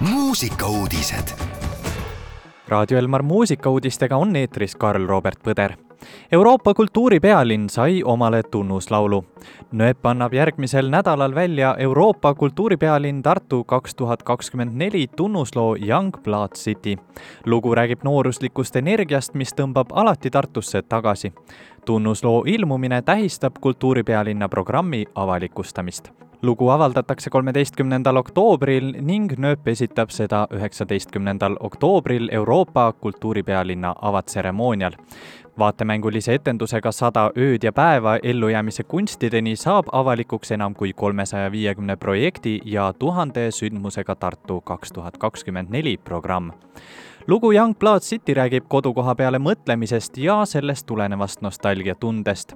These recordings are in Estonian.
muusikauudised. raadio Elmar muusikauudistega on eetris Karl-Robert Põder. Euroopa kultuuripealinn sai omale tunnuslaulu. NÖEP annab järgmisel nädalal välja Euroopa kultuuripealinn Tartu kaks tuhat kakskümmend neli tunnusloo Young Blood City. lugu räägib nooruslikust energiast, mis tõmbab alati Tartusse tagasi. tunnusloo ilmumine tähistab kultuuripealinna programmi avalikustamist lugu avaldatakse kolmeteistkümnendal oktoobril ning NÖöP esitab seda üheksateistkümnendal oktoobril Euroopa kultuuripealinna avatseremoonial. vaatemängulise etendusega Sada ööd ja päeva ellujäämise kunstideni saab avalikuks enam kui kolmesaja viiekümne projekti ja tuhande sündmusega Tartu kaks tuhat kakskümmend neli programm lugu Young Blood City räägib kodukoha peale mõtlemisest ja sellest tulenevast nostalgiatundest.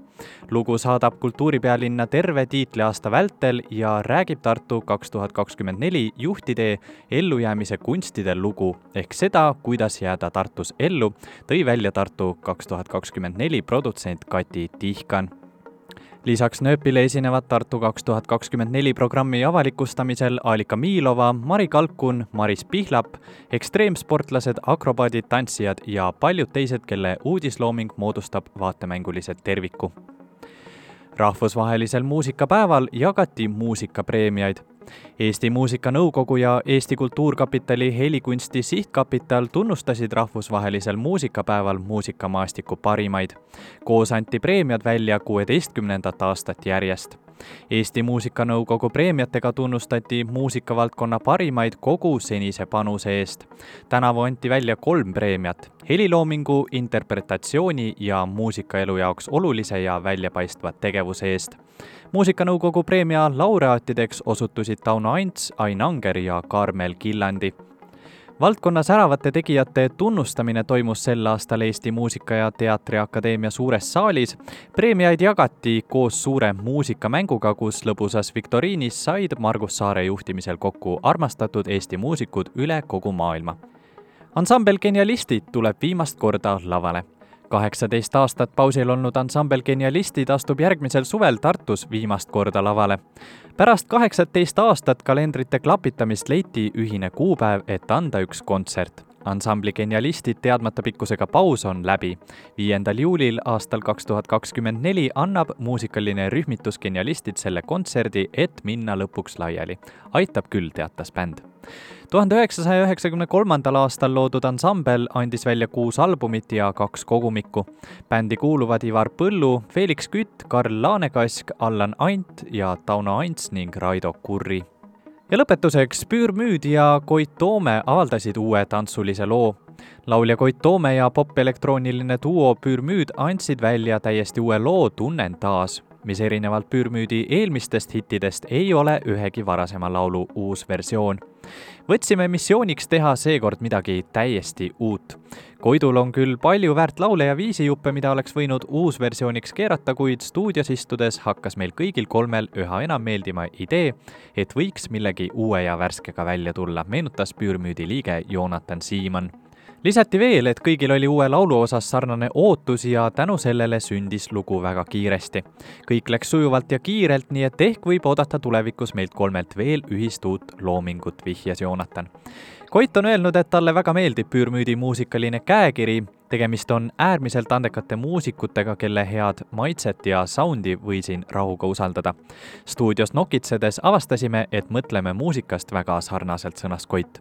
lugu saadab kultuuripealinna terve tiitliaasta vältel ja räägib Tartu kaks tuhat kakskümmend neli juhtidee ellujäämise kunstide lugu ehk seda, kuidas jääda Tartus ellu, tõi välja Tartu kaks tuhat kakskümmend neli produtsent Kati Tihkan lisaks nööpile esinevad Tartu kaks tuhat kakskümmend neli programmi avalikustamisel Alika Miilova, Mari Kalkun, Maris Pihlap, ekstreemsportlased, akrobaadid, tantsijad ja paljud teised, kelle uudislooming moodustab vaatemängulise terviku. Rahvusvahelisel muusikapäeval jagati muusikapreemiaid Eesti Muusikanõukogu ja Eesti Kultuurkapitali helikunsti sihtkapital tunnustasid rahvusvahelisel muusikapäeval muusikamaastiku parimaid. koos anti preemiad välja kuueteistkümnendat aastat järjest. Eesti Muusikanõukogu preemiatega tunnustati muusikavaldkonna parimaid kogu senise panuse eest. tänavu anti välja kolm preemiat heliloomingu, interpretatsiooni ja muusikaelu jaoks olulise ja väljapaistva tegevuse eest muusikanõukogu preemia laureaatideks osutusid Tauno Ants, Ain Anger ja Karmel Killandi. Valdkonna säravate tegijate tunnustamine toimus sel aastal Eesti Muusika- ja Teatriakadeemia suures saalis. preemiaid jagati koos suure muusikamänguga, kus lõbusas viktoriinis said Margus Saare juhtimisel kokku armastatud Eesti muusikud üle kogu maailma ansambel Genialistid tuleb viimast korda lavale kaheksateist aastat pausil olnud ansambel Genialistid astub järgmisel suvel Tartus viimast korda lavale. pärast kaheksateist aastat kalendrite klapitamist leiti ühine kuupäev, et anda üks kontsert ansambli Genialistid teadmata pikkusega paus on läbi. viiendal juulil aastal kaks tuhat kakskümmend neli annab muusikaline rühmitus Genialistid selle kontserdi, et minna lõpuks laiali. aitab küll, teatas bänd tuhande üheksasaja üheksakümne kolmandal aastal loodud ansambel andis välja kuus albumit ja kaks kogumikku. bändi kuuluvad Ivar Põllu, Felix Kütt, Karl Laanekask, Allan Ant ja Tauno Ants ning Raido Kurri ja lõpetuseks Püür Müüd ja Koit Toome avaldasid uue tantsulise loo. laulja Koit Toome ja popelektrooniline duo Püür Müüd andsid välja täiesti uue loo Tunnen taas, mis erinevalt Püür Müüdi eelmistest hittidest ei ole ühegi varasema laulu uus versioon võtsime missiooniks teha seekord midagi täiesti uut. Koidul on küll palju väärt laule ja viisijuppe, mida oleks võinud uusversiooniks keerata, kuid stuudios istudes hakkas meil kõigil kolmel üha enam meeldima idee, et võiks millegi uue ja värskega välja tulla, meenutas Püürmüüdi liige Joonatan Siimann lisati veel, et kõigil oli uue laulu osas sarnane ootus ja tänu sellele sündis lugu väga kiiresti. kõik läks sujuvalt ja kiirelt, nii et ehk võib oodata tulevikus meilt kolmelt veel ühist uut loomingut, vihjas Joonatan. Koit on öelnud, et talle väga meeldib Püürmüüdi muusikaline käekiri, tegemist on äärmiselt andekate muusikutega, kelle head maitset ja soundi võisin rahuga usaldada. stuudios nokitsedes avastasime, et mõtleme muusikast väga sarnaselt, sõnas Koit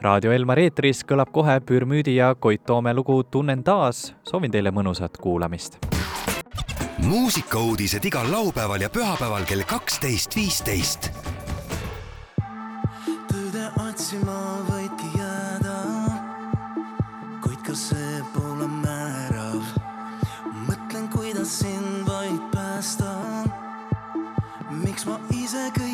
raadio Elmar eetris kõlab kohe Pürmüüdi ja Koit Toome lugu Tunnen taas. soovin teile mõnusat kuulamist. muusikauudised igal laupäeval ja pühapäeval kell kaksteist, viisteist. tõde otsima võidki jääda, kuid ka see pole määrav. mõtlen, kuidas sind vaid päästa. miks ma ise kõike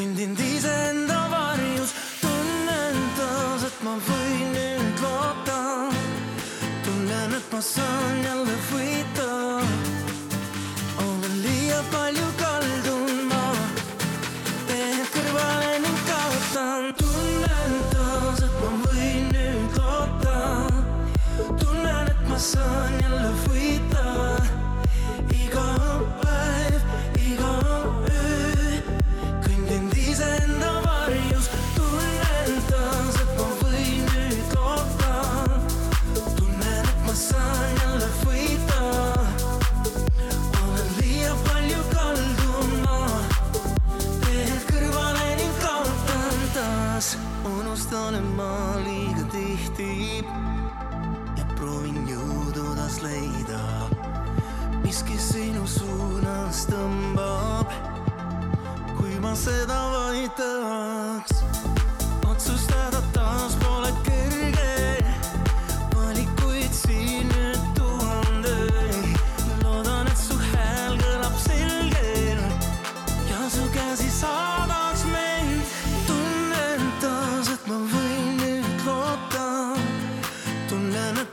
kõndin iseenda varjus, tunnen taas, et ma võin nüüd loota. tunnen, et ma saan jälle võita. panen ma liiga tihti ja proovin jõudu taas leida. miski sinu suunas tõmbab, kui ma seda vaid tahan.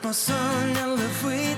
Eu son, fui